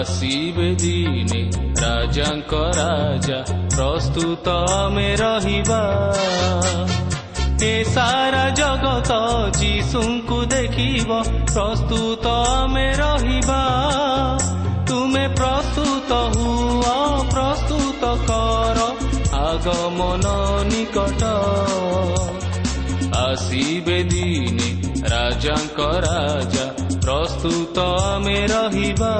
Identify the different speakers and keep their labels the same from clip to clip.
Speaker 1: ଆସିବେ ଦିନେ ରାଜାଙ୍କ ରାଜା ପ୍ରସ୍ତୁତ ଆମେ ରହିବା ଏ ସାରା ଜଗତ ଯୀଶୁଙ୍କୁ ଦେଖିବ ପ୍ରସ୍ତୁତ ଆମେ ରହିବା ତୁମେ ପ୍ରସ୍ତୁତ ହୁଅ ପ୍ରସ୍ତୁତ କର ଆଗମନ ନିକଟ ଆସିବେ ଦିନେ ରାଜାଙ୍କ ରାଜା ପ୍ରସ୍ତୁତ ଆମେ ରହିବା।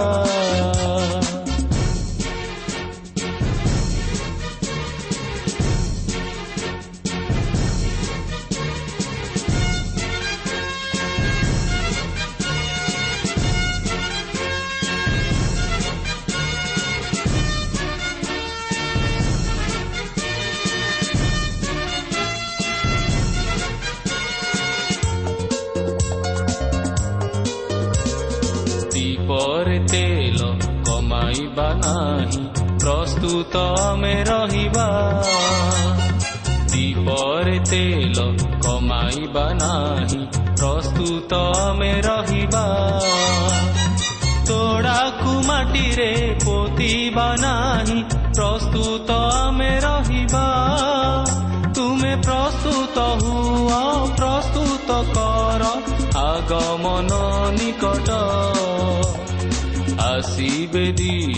Speaker 1: ବସ୍ତୁ ତମେ ରହିବା। ଦୀପରେ ତେଲ କମାଇବା ନାହିଁ ପ୍ରସ୍ତୁତ ଆମେ ରହିବା। ତୋଡ଼ାକୁ ମାଟିରେ ପୋତିବା ନାହିଁ ପ୍ରସ୍ତୁତ ଆମେ ରହିବା। ତୁମେ ପ୍ରସ୍ତୁତ ହୁଅ ପ୍ରସ୍ତୁତ କର ଆଗମନ ନିକଟ। ଆସିବେ ଦୀ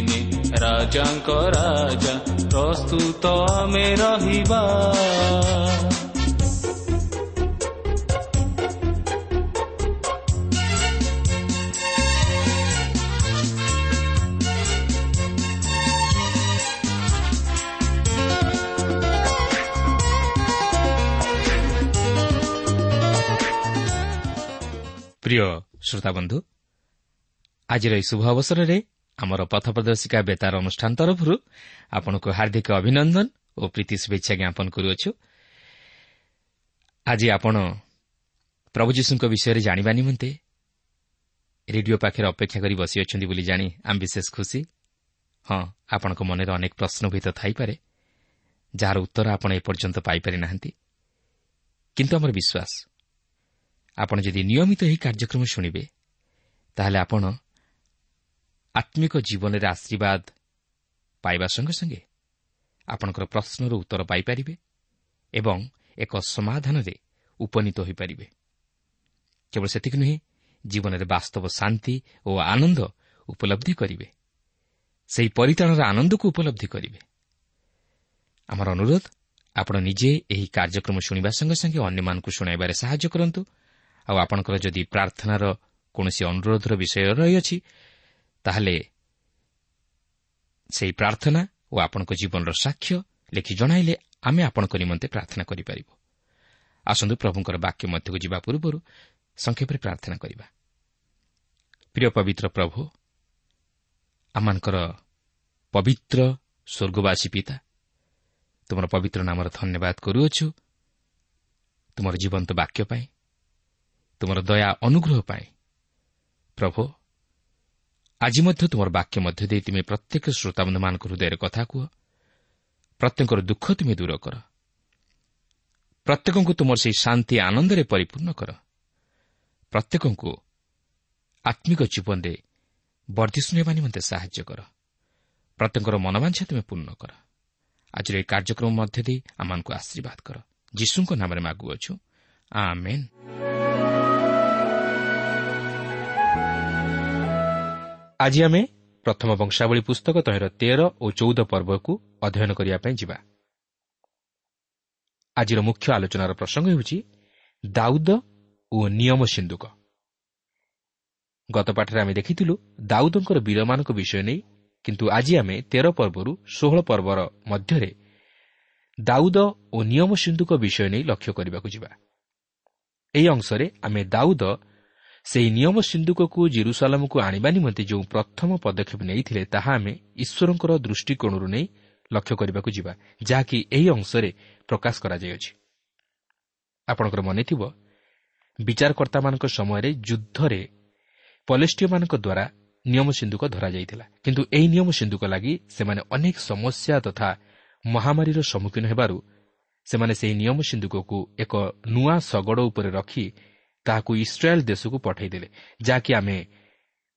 Speaker 1: ରାଜାଙ୍କ ରାଜା ପ୍ରସ୍ତୁତ ଆମେ ରହିବା।
Speaker 2: ପ୍ରିୟ ଶ୍ରୋତାବନ୍ଧୁ ଆଜିର ଏହି ଶୁଭ ଅବସରରେ ଆମର ପଥ ପ୍ରଦର୍ଶିକା ବେତାର ଅନୁଷ୍ଠାନ ତରଫରୁ ଆପଣଙ୍କୁ ହାର୍ଦ୍ଦିକ ଅଭିନନ୍ଦନ ଓ ପ୍ରୀତି ଶୁଭେଚ୍ଛା ଜ୍ଞାପନ କରୁଅଛୁ। ଆଜି ଆପଣ ପ୍ରଭୁ ଯୀଶୁଙ୍କ ବିଷୟରେ ଜାଣିବା ନିମନ୍ତେ ରେଡିଓ ପାଖରେ ଅପେକ୍ଷା କରି ବସିଅଛନ୍ତି ବୋଲି ଜାଣି ଆମେ ବିଶେଷ ଖୁସି। ହଁ ଆପଣଙ୍କ ମନରେ ଅନେକ ପ୍ରଶ୍ନଭୀତ ଥାଇପାରେ ଯାହାର ଉତ୍ତର ଆପଣ ଏପର୍ଯ୍ୟନ୍ତ ପାଇପାରି ନାହାନ୍ତି। କିନ୍ତୁ ଆମର ବିଶ୍ୱାସ ଆପଣ ଯଦି ନିୟମିତ ଏହି କାର୍ଯ୍ୟକ୍ରମ ଶୁଣିବେ ତାହେଲେ ଆପଣ ଆତ୍ମିକ ଜୀବନରେ ଆଶୀର୍ବାଦ ପାଇବା ସଙ୍ଗେ ସଙ୍ଗେ ଆପଣଙ୍କର ପ୍ରଶ୍ନର ଉତ୍ତର ପାଇପାରିବେ ଏବଂ ଏକ ସମାଧାନରେ ଉପନୀତ ହୋଇପାରିବେ। କେବଳ ସେତିକି ନୁହେଁ ଜୀବନରେ ବାସ୍ତବ ଶାନ୍ତି ଓ ଆନନ୍ଦ ଉପଲବ୍ଧି କରିବେ। ସେହି ପରିତାଣର ଆନନ୍ଦକୁ ଉପଲବ୍ଧି କରିବେ। ଆମର ଅନୁରୋଧ ଆପଣ ନିଜେ ଏହି କାର୍ଯ୍ୟକ୍ରମ ଶୁଣିବା ସଙ୍ଗେ ସଙ୍ଗେ ଅନ୍ୟମାନଙ୍କୁ ଶୁଣାଇବାରେ ସାହାଯ୍ୟ କରନ୍ତୁ। ଆଉ ଆପଣଙ୍କର ଯଦି ପ୍ରାର୍ଥନାର କୌଣସି ଅନୁରୋଧର ବିଷୟ ରହିଅଛି ତାହେଲେ ସେହି ପ୍ରାର୍ଥନା ଓ ଆପଣଙ୍କ ଜୀବନର ସାକ୍ଷ୍ୟ ଲେଖି ଜଣାଇଲେ ଆମେ ଆପଣଙ୍କ ନିମନ୍ତେ ପ୍ରାର୍ଥନା କରିପାରିବୁ। ଆସନ୍ତୁ ପ୍ରଭୁଙ୍କର ବାକ୍ୟ ମଧ୍ୟକୁ ଯିବା ପୂର୍ବରୁ ସଂକ୍ଷେପରେ ପ୍ରାର୍ଥନା କରିବା। ପ୍ରିୟ ପବିତ୍ର ପ୍ରଭୁ ଆମମାନଙ୍କର ପବିତ୍ର ସ୍ୱର୍ଗବାସୀ ପିତା ତୁମର ପବିତ୍ର ନାମର ଧନ୍ୟବାଦ କରୁଅଛୁ। ତୁମର ଜୀବନ୍ତ ବାକ୍ୟ ପାଇଁ ତୁମର ଦୟା ଅନୁଗ୍ରହ ପାଇଁ ପ୍ରଭୁ ଆଜି ମଧ୍ୟ ତୁମର ବାକ୍ୟ ମଧ୍ୟ ଦେଇ ତୁମେ ପ୍ରତ୍ୟେକ ଶ୍ରୋତାବନ୍ଧୁମାନଙ୍କ ହୃଦୟରେ କଥା କୁହ। ପ୍ରତ୍ୟେକଙ୍କର ଦୁଃଖ ତୁମେ ଦୂର କର। ପ୍ରତ୍ୟେକଙ୍କୁ ତୁମର ସେହି ଶାନ୍ତି ଆନନ୍ଦରେ ପରିପୂର୍ଣ୍ଣ କର। ପ୍ରତ୍ୟେକଙ୍କୁ ଆତ୍ମିକ ଜୀବନରେ ବର୍ଦ୍ଧିଷ୍ଣୁ ହେବା ନିମନ୍ତେ ସାହାଯ୍ୟ କର। ପ୍ରତ୍ୟେକଙ୍କର ମନବାଞ୍ଛା ତୁମେ ପୂର୍ଣ୍ଣ କର। ଆଜିର ଏହି କାର୍ଯ୍ୟକ୍ରମ ମଧ୍ୟ ଦେଇ ଆମମାନଙ୍କୁ ଆଶୀର୍ବାଦ କର। ଯୀଶୁଙ୍କ ନାମରେ ମାଗୁଅଛୁ ଆମେନ୍। ଆଜି ଆମେ ପ୍ରଥମ ବଂଶାବଳୀ ପୁସ୍ତକ ତହିଁର ତେର ଓ ଚଉଦ ପର୍ବକୁ ଅଧ୍ୟୟନ କରିବା ପାଇଁ ଯିବା। ଆଜିର ମୁଖ୍ୟ ଆଲୋଚନାର ପ୍ରସଙ୍ଗ ହେଉଛି ଦାଉଦ ଓ ନିୟମ ସିନ୍ଦୁକ ଗତ ପାଠରେ ଆମେ ଦେଖିଥିଲୁ ଦାଉଦଙ୍କର ବୀରମାନଙ୍କ ବିଷୟ ନେଇ କିନ୍ତୁ ଆଜି ଆମେ ତେର ପର୍ବରୁ ଷୋହଳ ପର୍ବର ମଧ୍ୟରେ ଦାଉଦ ଓ ନିୟମ ସିନ୍ଧୁଙ୍କ ବିଷୟ ନେଇ ଲକ୍ଷ୍ୟ କରିବାକୁ ଯିବା। ଏହି ଅଂଶରେ ଆମେ ଦାଉଦ ସେହି ନିୟମ ସିନ୍ଧୁକକୁ ଜିରୁସାଲାମକୁ ଆଣିବା ନିମନ୍ତେ ଯେଉଁ ପ୍ରଥମ ପଦକ୍ଷେପ ନେଇଥିଲେ ତାହା ଆମେ ଈଶ୍ୱରଙ୍କର ଦୃଷ୍ଟିକୋଣରୁ ନେଇ ଲକ୍ଷ୍ୟ କରିବାକୁ ଯିବା ଯାହାକି ଏହି ଅଂଶରେ ପ୍ରକାଶ କରାଯାଇଅଛି। ଆପଣଙ୍କର ମନେଥିବ ବିଚାରକର୍ତ୍ତାମାନଙ୍କ ସମୟରେ ଯୁଦ୍ଧରେ ପଲେଷ୍ଟିୟମାନଙ୍କ ଦ୍ୱାରା ନିୟମ ସିନ୍ଧୁକ ଧରାଯାଇଥିଲା। କିନ୍ତୁ ଏହି ନିୟମ ସିନ୍ଧୁକ ଲାଗି ସେମାନେ ଅନେକ ସମସ୍ୟା ତଥା ମହାମାରୀର ସମ୍ମୁଖୀନ ହେବାରୁ ସେମାନେ ସେହି ନିୟମ ସିନ୍ଧୁକକୁ ଏକ ନୂଆ ଶଗଡ଼ ଉପରେ ରଖି ତାହାକୁ ଇସ୍ରାଏଲ୍ ଦେଶକୁ ପଠାଇଦେଲେ ଯାହାକି ଆମେ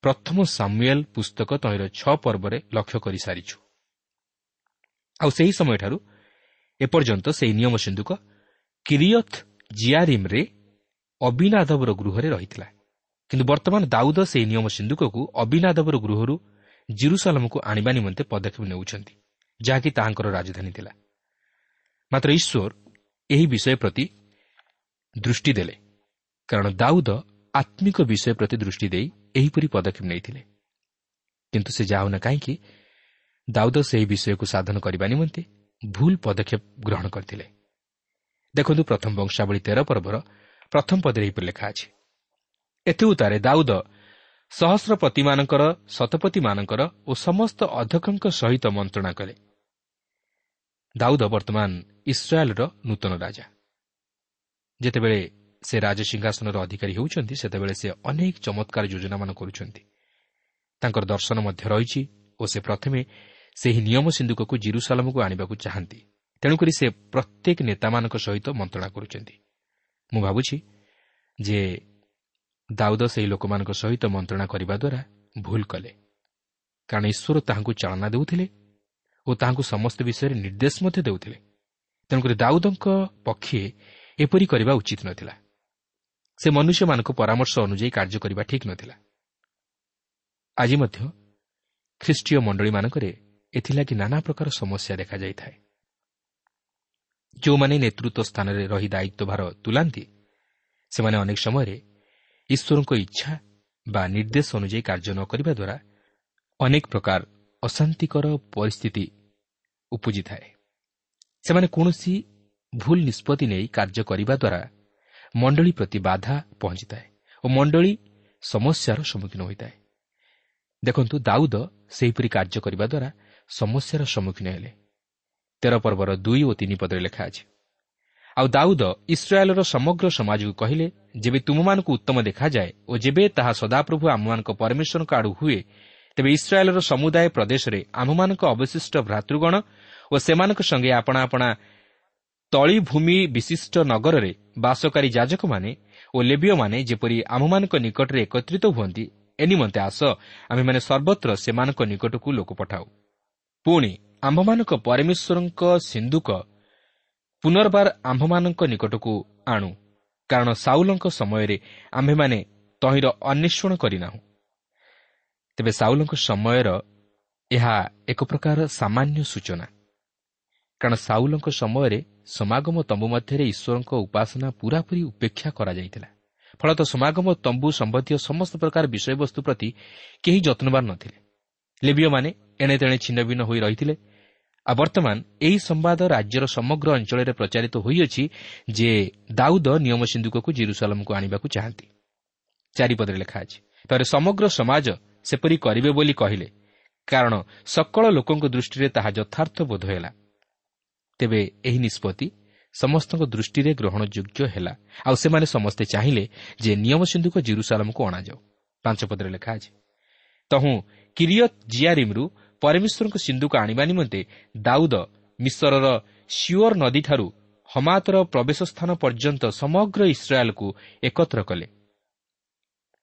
Speaker 2: ପ୍ରଥମ ସାମୁଏଲ୍ ପୁସ୍ତକ ତହିଁର ଛଅ ପର୍ବରେ ଲକ୍ଷ୍ୟ କରିସାରିଛୁ। ଆଉ ସେହି ସମୟଠାରୁ ଏପର୍ଯ୍ୟନ୍ତ ସେହି ନିୟମ ସିନ୍ଧୁକ କିରିୟଥ୍ ଜିଆରିମ୍ରେ ଅବିନାଦବର ଗୃହରେ ରହିଥିଲା। କିନ୍ତୁ ବର୍ତ୍ତମାନ ଦାଉଦ ସେହି ନିୟମ ସିନ୍ଧୁକକୁ ଅବିନାଦବର ଗୃହରୁ ଜିରୁସାଲମକୁ ଆଣିବା ନିମନ୍ତେ ପଦକ୍ଷେପ ନେଉଛନ୍ତି ଯାହାକି ତାହାଙ୍କର ରାଜଧାନୀ ଥିଲା। ମାତ୍ର ଈଶ୍ୱର ଏହି ବିଷୟ ପ୍ରତି ଦୃଷ୍ଟି ଦେଲେ। କାରଣ ଦାଉଦ ଆତ୍ମିକ ବିଷୟ ପ୍ରତି ଦୃଷ୍ଟି ଦେଇ ଏହିପରି ପଦକ୍ଷେପ ନେଇଥିଲେ। କିନ୍ତୁ ସେ ଯାଉନା କାହିଁକି ଦାଉଦ ସେହି ବିଷୟକୁ ସାଧନ କରିବା ନିମନ୍ତେ ଭୁଲ ପଦକ୍ଷେପ ଗ୍ରହଣ କରିଥିଲେ। ଦେଖନ୍ତୁ ପ୍ରଥମ ବଂଶାବଳୀ ତେର ପର୍ବର ପ୍ରଥମ ପଦରେ ଏହିପରି ଲେଖା ଅଛି। ଏଥିଉତାରେ ଦାଉଦ ସହସ୍ରପତିମାନଙ୍କର ଶତପତିମାନଙ୍କର ଓ ସମସ୍ତ ଅଧ୍ୟକ୍ଷଙ୍କ ସହିତ ମନ୍ତ୍ରଣା କଲେ। ଦାଉଦ ବର୍ତ୍ତମାନ ଇସ୍ରାଏଲ୍ର ନୂତନ ରାଜା। ଯେତେବେଳେ ସେ ରାଜସିଂହାସନର ଅଧିକାରୀ ହେଉଛନ୍ତି ସେତେବେଳେ ସେ ଅନେକ ଚମତ୍କାର ଯୋଜନାମାନ କରୁଛନ୍ତି। ତାଙ୍କର ଦର୍ଶନ ମଧ୍ୟ ରହିଛି ଓ ସେ ପ୍ରଥମେ ସେହି ନିୟମ ସିନ୍ଧୁକକୁ ଜିରୁସାଲମକୁ ଆଣିବାକୁ ଚାହାନ୍ତି। ତେଣୁକରି ସେ ପ୍ରତ୍ୟେକ ନେତାମାନଙ୍କ ସହିତ ମନ୍ତ୍ରଣା କରୁଛନ୍ତି। ମୁଁ ଭାବୁଛି ଯେ ଦାଉଦ ସେହି ଲୋକମାନଙ୍କ ସହିତ ମନ୍ତ୍ରଣା କରିବା ଦ୍ୱାରା ଭୁଲ କଲେ। କାରଣ ଈଶ୍ୱର ତାହାଙ୍କୁ ଚାଳନା ଦେଉଥିଲେ ଓ ତାହାଙ୍କୁ ସମସ୍ତ ବିଷୟରେ ନିର୍ଦ୍ଦେଶ ମଧ୍ୟ ଦେଉଥିଲେ। ତେଣୁକରି ଦାଉଦଙ୍କ ପକ୍ଷେ ଏପରି କରିବା ଉଚିତ ନଥିଲା। ସେ ମନୁଷ୍ୟମାନଙ୍କ ପରାମର୍ଶ ଅନୁଯାୟୀ କାର୍ଯ୍ୟ କରିବା ଠିକ୍ ନଥିଲା। ଆଜି ମଧ୍ୟ ଖ୍ରୀଷ୍ଟୀୟ ମଣ୍ଡଳୀମାନଙ୍କରେ ଏଥିଲାଗି ନାନା ପ୍ରକାର ସମସ୍ୟା ଦେଖାଯାଇଥାଏ। ଯେଉଁମାନେ ନେତୃତ୍ୱ ସ୍ଥାନରେ ରହି ଦାୟିତ୍ୱ ଭାର ତୁଲାନ୍ତି ସେମାନେ ଅନେକ ସମୟରେ ଈଶ୍ୱରଙ୍କ ଇଚ୍ଛା ବା ନିର୍ଦ୍ଦେଶ ଅନୁଯାୟୀ କାର୍ଯ୍ୟ ନ କରିବା ଦ୍ୱାରା ଅନେକ ପ୍ରକାର ଅଶାନ୍ତିକର ପରିସ୍ଥିତି ଉପୁଜିଥାଏ। ସେମାନେ କୌଣସି ଭୁଲ ନିଷ୍ପତ୍ତି ନେଇ କାର୍ଯ୍ୟ କରିବା ଦ୍ୱାରା ମଣ୍ଡଳୀ ପ୍ରତି ବାଧା ପହଞ୍ଚିଥାଏ ଓ ମଣ୍ଡଳୀ ସମସ୍ୟାର ସମ୍ମୁଖୀନ ହୋଇଥାଏ। ଦେଖନ୍ତୁ ଦାଉଦ ସେହିପରି କାର୍ଯ୍ୟ କରିବା ଦ୍ୱାରା ସମସ୍ୟାର ସମ୍ମୁଖୀନ ହେଲେ। ତେର ପର୍ବର ଦୁଇ ଓ ତିନି ପଦରେ ଲେଖା ଅଛି ଆଉ ଦାଉଦ ଇସ୍ରାଏଲ୍ର ସମଗ୍ର ସମାଜକୁ କହିଲେ ଯେବେ ତୁମମାନଙ୍କୁ ଉତ୍ତମ ଦେଖାଯାଏ ଓ ଯେବେ ତାହା ସଦାପ୍ରଭୁ ଆମମାନଙ୍କ ପରମେଶ୍ୱରଙ୍କ ଆଡ଼ୁ ହୁଏ ତେବେ ଇସ୍ରାଏଲ୍ର ସମୁଦାୟ ପ୍ରଦେଶରେ ଆମମାନଙ୍କ ଅବଶିଷ୍ଟ ଭ୍ରାତୃଗଣ ଓ ସେମାନଙ୍କ ସଙ୍ଗେ ଆପଣା ଆପଣା ତଳିଭୂମି ବିଶିଷ୍ଟ ନଗରରେ ବାସକାରୀ ଯାଜକମାନେ ଓ ଲେବିୟମାନେ ଯେପରି ଆମମାନଙ୍କ ନିକଟରେ ଏକତ୍ରିତ ହୁଅନ୍ତି ଏ ନିମନ୍ତେ ଆସ ଆମେମାନେ ସର୍ବତ୍ର ସେମାନଙ୍କ ନିକଟକୁ ଲୋକ ପଠାଉ। ପୁଣି ଆମ୍ଭମାନଙ୍କ ପରମେଶ୍ୱରଙ୍କ ସିନ୍ଧୁକ ପୁନର୍ବାର ଆମ୍ଭମାନଙ୍କ ନିକଟକୁ ଆଣୁ କାରଣ ସାଉଲଙ୍କ ସମୟରେ ଆମ୍ଭେମାନେ ତହିଁର ଅନ୍ୱେଷଣ କରିନାହୁଁ। ତେବେ ସାଉଲଙ୍କ ସମୟର ଏହା ଏକ ପ୍ରକାର ସାମାନ୍ୟ ସୂଚନା କାରଣ ସାଉଲଙ୍କ ସମୟରେ ସମାଗମ ତମ୍ବୁ ମଧ୍ୟରେ ଈଶ୍ୱରଙ୍କ ଉପାସନା ପୂରାପୂରି ଉପେକ୍ଷା କରାଯାଇଥିଲା। ଫଳତଃ ସମାଗମ ତମ୍ବୁ ସମ୍ବନ୍ଧୀୟ ସମସ୍ତ ପ୍ରକାର ବିଷୟବସ୍ତୁ ପ୍ରତି କେହି ଯତ୍ନବାନ ନଥିଲେ। ଲିବିୟମାନେ ଏଣେତେଣେ ଛିନ୍ନ ହୋଇ ରହିଥିଲେ। ଆଉ ବର୍ତ୍ତମାନ ଏହି ସମ୍ବାଦ ରାଜ୍ୟର ସମଗ୍ର ଅଞ୍ଚଳରେ ପ୍ରଚାରିତ ହୋଇଅଛି ଯେ ଦାଉଦ ନିୟମ ସିନ୍ଧୁକକୁ ଜିରୁସାଲମକୁ ଆଣିବାକୁ ଚାହାନ୍ତି। ଚାରିପଦରେ ଲେଖା ଅଛି ତାହେଲେ ସମଗ୍ର ସମାଜ ସେପରି କରିବେ ବୋଲି କହିଲେ। କାରଣ ସକଳ ଲୋକଙ୍କ ଦୃଷ୍ଟିରେ ତାହା ଯଥାର୍ଥ ବୋଧ ହେଲା। ତେବେ ଏହି ନିଷ୍ପତ୍ତି ସମସ୍ତଙ୍କ ଦୃଷ୍ଟିରେ ଗ୍ରହଣଯୋଗ୍ୟ ହେଲା। ଆଉ ସେମାନେ ସମସ୍ତେ ଚାହିଁଲେ ଯେ ନିୟମ ସିନ୍ଧୁକ ଜିରୁସାଲମକୁ ଅଣାଯାଉ। ପାଞ୍ଚ ପଦରେ ଲେଖା ଅଛି ତହୁଁ କିରିୟତ୍ ଜିଆରିମ୍ରୁ ପରମେଶ୍ୱରଙ୍କ ସିନ୍ଧୁକ ଆଣିବା ନିମନ୍ତେ ଦାଉଦ ମିଶ୍ରର ସିଓର ନଦୀଠାରୁ ହମାତର ପ୍ରବେଶ ସ୍ଥାନ ପର୍ଯ୍ୟନ୍ତ ସମଗ୍ର ଇସ୍ରାଏଲ୍କୁ ଏକତ୍ର କଲେ।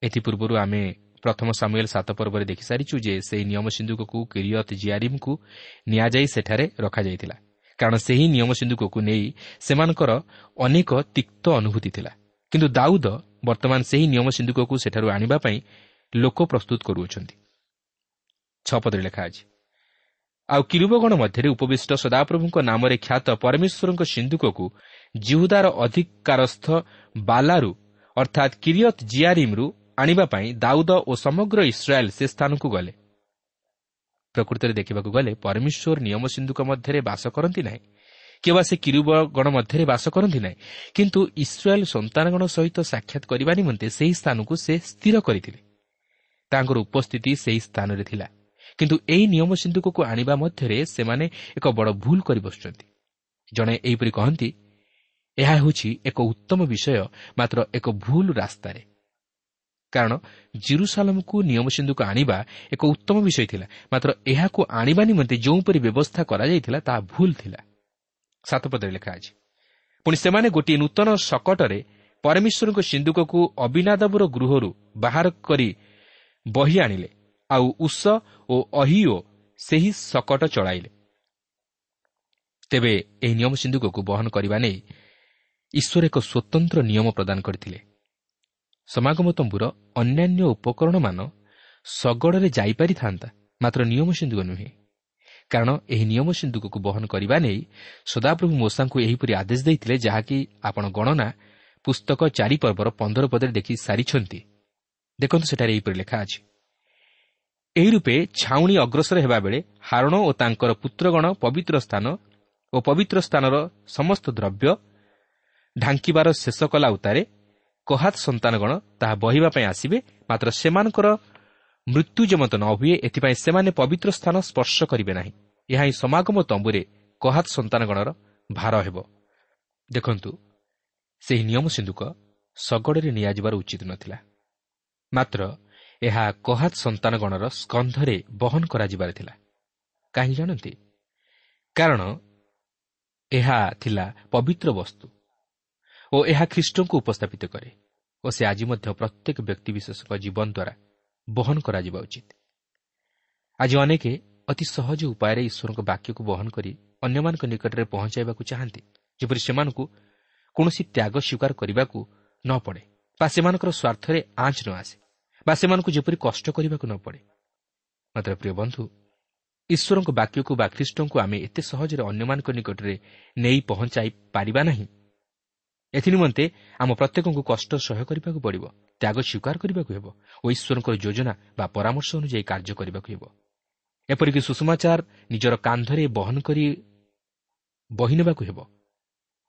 Speaker 2: ଏଥିପୂର୍ବରୁ ଆମେ ପ୍ରଥମ ସାମୁଏଲ୍ ସାତ ପର୍ବରେ ଦେଖିସାରିଛୁ ଯେ ସେହି ନିୟମ ସିନ୍ଧୁକକୁ କିରିୟତ୍ ଜିଆରିମ୍କୁ ନିଆଯାଇ ସେଠାରେ ରଖାଯାଇଥିଲା। କାରଣ ସେହି ନିୟମ ସିନ୍ଧୁକକୁ ନେଇ ସେମାନଙ୍କର ଅନେକ ତିକ୍ତ ଅନୁଭୂତି ଥିଲା। କିନ୍ତୁ ଦାଉଦ ବର୍ତ୍ତମାନ ସେହି ନିୟମ ସିନ୍ଧୁକକୁ ସେଠାରୁ ଆଣିବା ପାଇଁ ଲୋକ ପ୍ରସ୍ତୁତ କରୁଅଛନ୍ତି। ଛପଦରେ ଆଉ କିରୁବଗଣ ମଧ୍ୟରେ ଉପବିଷ୍ଟ ସଦାପ୍ରଭୁଙ୍କ ନାମରେ ଖ୍ୟାତ ପରମେଶ୍ୱରଙ୍କ ସିନ୍ଧୁକକୁ ଜିହୁଦାର ଅଧିକାରସ୍ଥ ବାଲାରୁ ଅର୍ଥାତ୍ କିରିୟତ୍ ଜିଆରିମ୍ରୁ ଆଣିବା ପାଇଁ ଦାଉଦ ଓ ସମଗ୍ର ଇସ୍ରାଏଲ୍ ସେ ସ୍ଥାନକୁ ଗଲେ। ପ୍ରକୃତରେ ଦେଖିବାକୁ ଗଲେ ପରମେଶ୍ୱର ନିୟମ ସିନ୍ଧୁକ ମଧ୍ୟରେ ବାସ କରନ୍ତି ନାହିଁ। କିମ୍ବା ସେ କିରୁବଗଣ ମଧ୍ୟରେ ବାସ କରନ୍ତି ନାହିଁ। କିନ୍ତୁ ଇସ୍ରାଏଲ୍ ସନ୍ତାନଗଣ ସହିତ ସାକ୍ଷାତ କରିବା ନିମନ୍ତେ ସେହି ସ୍ଥାନକୁ ସେ ସ୍ଥିର କରିଥିଲେ। ତାଙ୍କର ଉପସ୍ଥିତି ସେହି ସ୍ଥାନରେ ଥିଲା। କିନ୍ତୁ ଏହି ନିୟମ ସିନ୍ଧୁକକୁ ଆଣିବା ମଧ୍ୟରେ ସେମାନେ ଏକ ବଡ଼ ଭୁଲ କରି ବସୁଛନ୍ତି। ଜଣେ ଏହିପରି କହନ୍ତି ଏହା ହେଉଛି ଏକ ଉତ୍ତମ ବିଷୟ ମାତ୍ର ଏକ ଭୁଲ ରାସ୍ତାରେ। କାରଣ ଜିରୁସାଲମକୁ ନିୟମ ସିନ୍ଧୁକୁ ଆଣିବା ଏକ ଉତ୍ତମ ବିଷୟ ଥିଲା। ମାତ୍ର ଏହାକୁ ଆଣିବା ନିମନ୍ତେ ଯେଉଁପରି ବ୍ୟବସ୍ଥା କରାଯାଇଥିଲା ତାହା ଭୁଲ ଥିଲା। ସାତପଦରେ ଲେଖା ଅଛି ପୁଣି ସେମାନେ ଗୋଟିଏ ନୂତନ ସକଟରେ ପରମେଶ୍ୱରଙ୍କ ସିନ୍ଧୁକକୁ ଅବିନାଦବର ଗୃହରୁ ବାହାର କରି ବହି ଆଣିଲେ। ଆଉ ଉଷ ଓ ଅହିଓ ସେହି ସକଟ ଚଳାଇଲେ। ତେବେ ଏହି ନିୟମ ସିନ୍ଧୁକକୁ ବହନ କରିବା ନେଇ ଈଶ୍ୱର ଏକ ସ୍ୱତନ୍ତ୍ର ନିୟମ ପ୍ରଦାନ କରିଥିଲେ। ସମାଗମ ତମ୍ବୁର ଅନ୍ୟାନ୍ୟ ଉପକରଣମାନ ଶଗଡ଼ରେ ଯାଇପାରିଥାନ୍ତା ମାତ୍ର ନିୟମ ସିନ୍ଧୁକ ନୁହେଁ। କାରଣ ଏହି ନିୟମ ସିନ୍ଧୁକକୁ ବହନ କରିବା ନେଇ ସଦାପ୍ରଭୁ ମୋଷାଙ୍କୁ ଏହିପରି ଆଦେଶ ଦେଇଥିଲେ ଯାହାକି ଆପଣ ଗଣନା ପୁସ୍ତକ ଚାରି ପର୍ବର ପନ୍ଦର ପଦରେ ଦେଖି ସାରିଛନ୍ତି। ଦେଖନ୍ତୁ ସେଠାରେ ଏହିପରି ଲେଖା ଅଛି। ଏହି ରୂପେ ଛାଉଣି ଅଗ୍ରସର ହେବାବେଳେ ହାରଣ ଓ ତାଙ୍କର ପୁତ୍ରଗଣ ପବିତ୍ର ସ୍ଥାନ ଓ ପବିତ୍ର ସ୍ଥାନର ସମସ୍ତ ଦ୍ରବ୍ୟ ଢାଙ୍କିବାର ଶେଷ କଲା ଉତ୍ତାରେ କହାତ ସନ୍ତାନଗଣ ତାହା ବହିବା ପାଇଁ ଆସିବେ ମାତ୍ର ସେମାନଙ୍କର ମୃତ୍ୟୁ ଯେମନ୍ତ ନ ହୁଏ ଏଥିପାଇଁ ସେମାନେ ପବିତ୍ର ସ୍ଥାନ ସ୍ପର୍ଶ କରିବେ ନାହିଁ। ଏହା ହିଁ ସମାଗମ ତମ୍ବୁରେ କହାତ ସନ୍ତାନଗଣର ଭାର ହେବ। ଦେଖନ୍ତୁ ସେହି ନିୟମ ସିନ୍ଧୁକ ଶଗଡ଼ରେ ନିଆଯିବାର ଉଚିତ ନଥିଲା ମାତ୍ର ଏହା କହାତ ସନ୍ତାନଗଣର ସ୍କନ୍ଧରେ ବହନ କରାଯିବାର ଥିଲା। କାହିଁକି ଜାଣନ୍ତି? କାରଣ ଏହା ଥିଲା ପବିତ୍ର ବସ୍ତୁ। ଓ ଏହା ଖ୍ରୀଷ୍ଟଙ୍କୁ ଉପସ୍ଥାପିତ କରେ ଓ ସେ ଆଜି ମଧ୍ୟ ପ୍ରତ୍ୟେକ ବ୍ୟକ୍ତିବିଶେଷଙ୍କ ଜୀବନ ଦ୍ୱାରା ବହନ କରାଯିବା ଉଚିତ। ଆଜି ଅନେକ ଅତି ସହଜ ଉପାୟରେ ଈଶ୍ୱରଙ୍କ ବାକ୍ୟକୁ ବହନ କରି ଅନ୍ୟମାନଙ୍କ ନିକଟରେ ପହଞ୍ଚାଇବାକୁ ଚାହାନ୍ତି ଯେପରି ସେମାନଙ୍କୁ କୌଣସି ତ୍ୟାଗ ସ୍ୱୀକାର କରିବାକୁ ନ ପଡ଼େ ବା ସେମାନଙ୍କର ସ୍ୱାର୍ଥରେ ଆଞ୍ଚ ନ ଆସେ ବା ସେମାନଙ୍କୁ ଯେପରି କଷ୍ଟ କରିବାକୁ ନ ପଡ଼େ। ମାତ୍ର ପ୍ରିୟ ବନ୍ଧୁ ଈଶ୍ୱରଙ୍କ ବାକ୍ୟକୁ ବା ଖ୍ରୀଷ୍ଟଙ୍କୁ ଆମେ ଏତେ ସହଜରେ ଅନ୍ୟମାନଙ୍କ ନିକଟରେ ନେଇ ପହଞ୍ଚାଇ ପାରିବା ନାହିଁ ଏଥିନିମନ୍ତେ ଆମ ପ୍ରତ୍ୟେକଙ୍କୁ କଷ୍ଟ ସହ୍ୟ କରିବାକୁ ପଡ଼ିବ ତ୍ୟାଗ ସ୍ୱୀକାର କରିବାକୁ ହେବ ଓ ଈଶ୍ୱରଙ୍କର ଯୋଜନା ବା ପରାମର୍ଶ ଅନୁଯାୟୀ କାର୍ଯ୍ୟ କରିବାକୁ ହେବ ଏପରିକି ସୁଷମାଚାର ନିଜର କାନ୍ଧରେ ବହନ କରି ବହି ନେବାକୁ ହେବ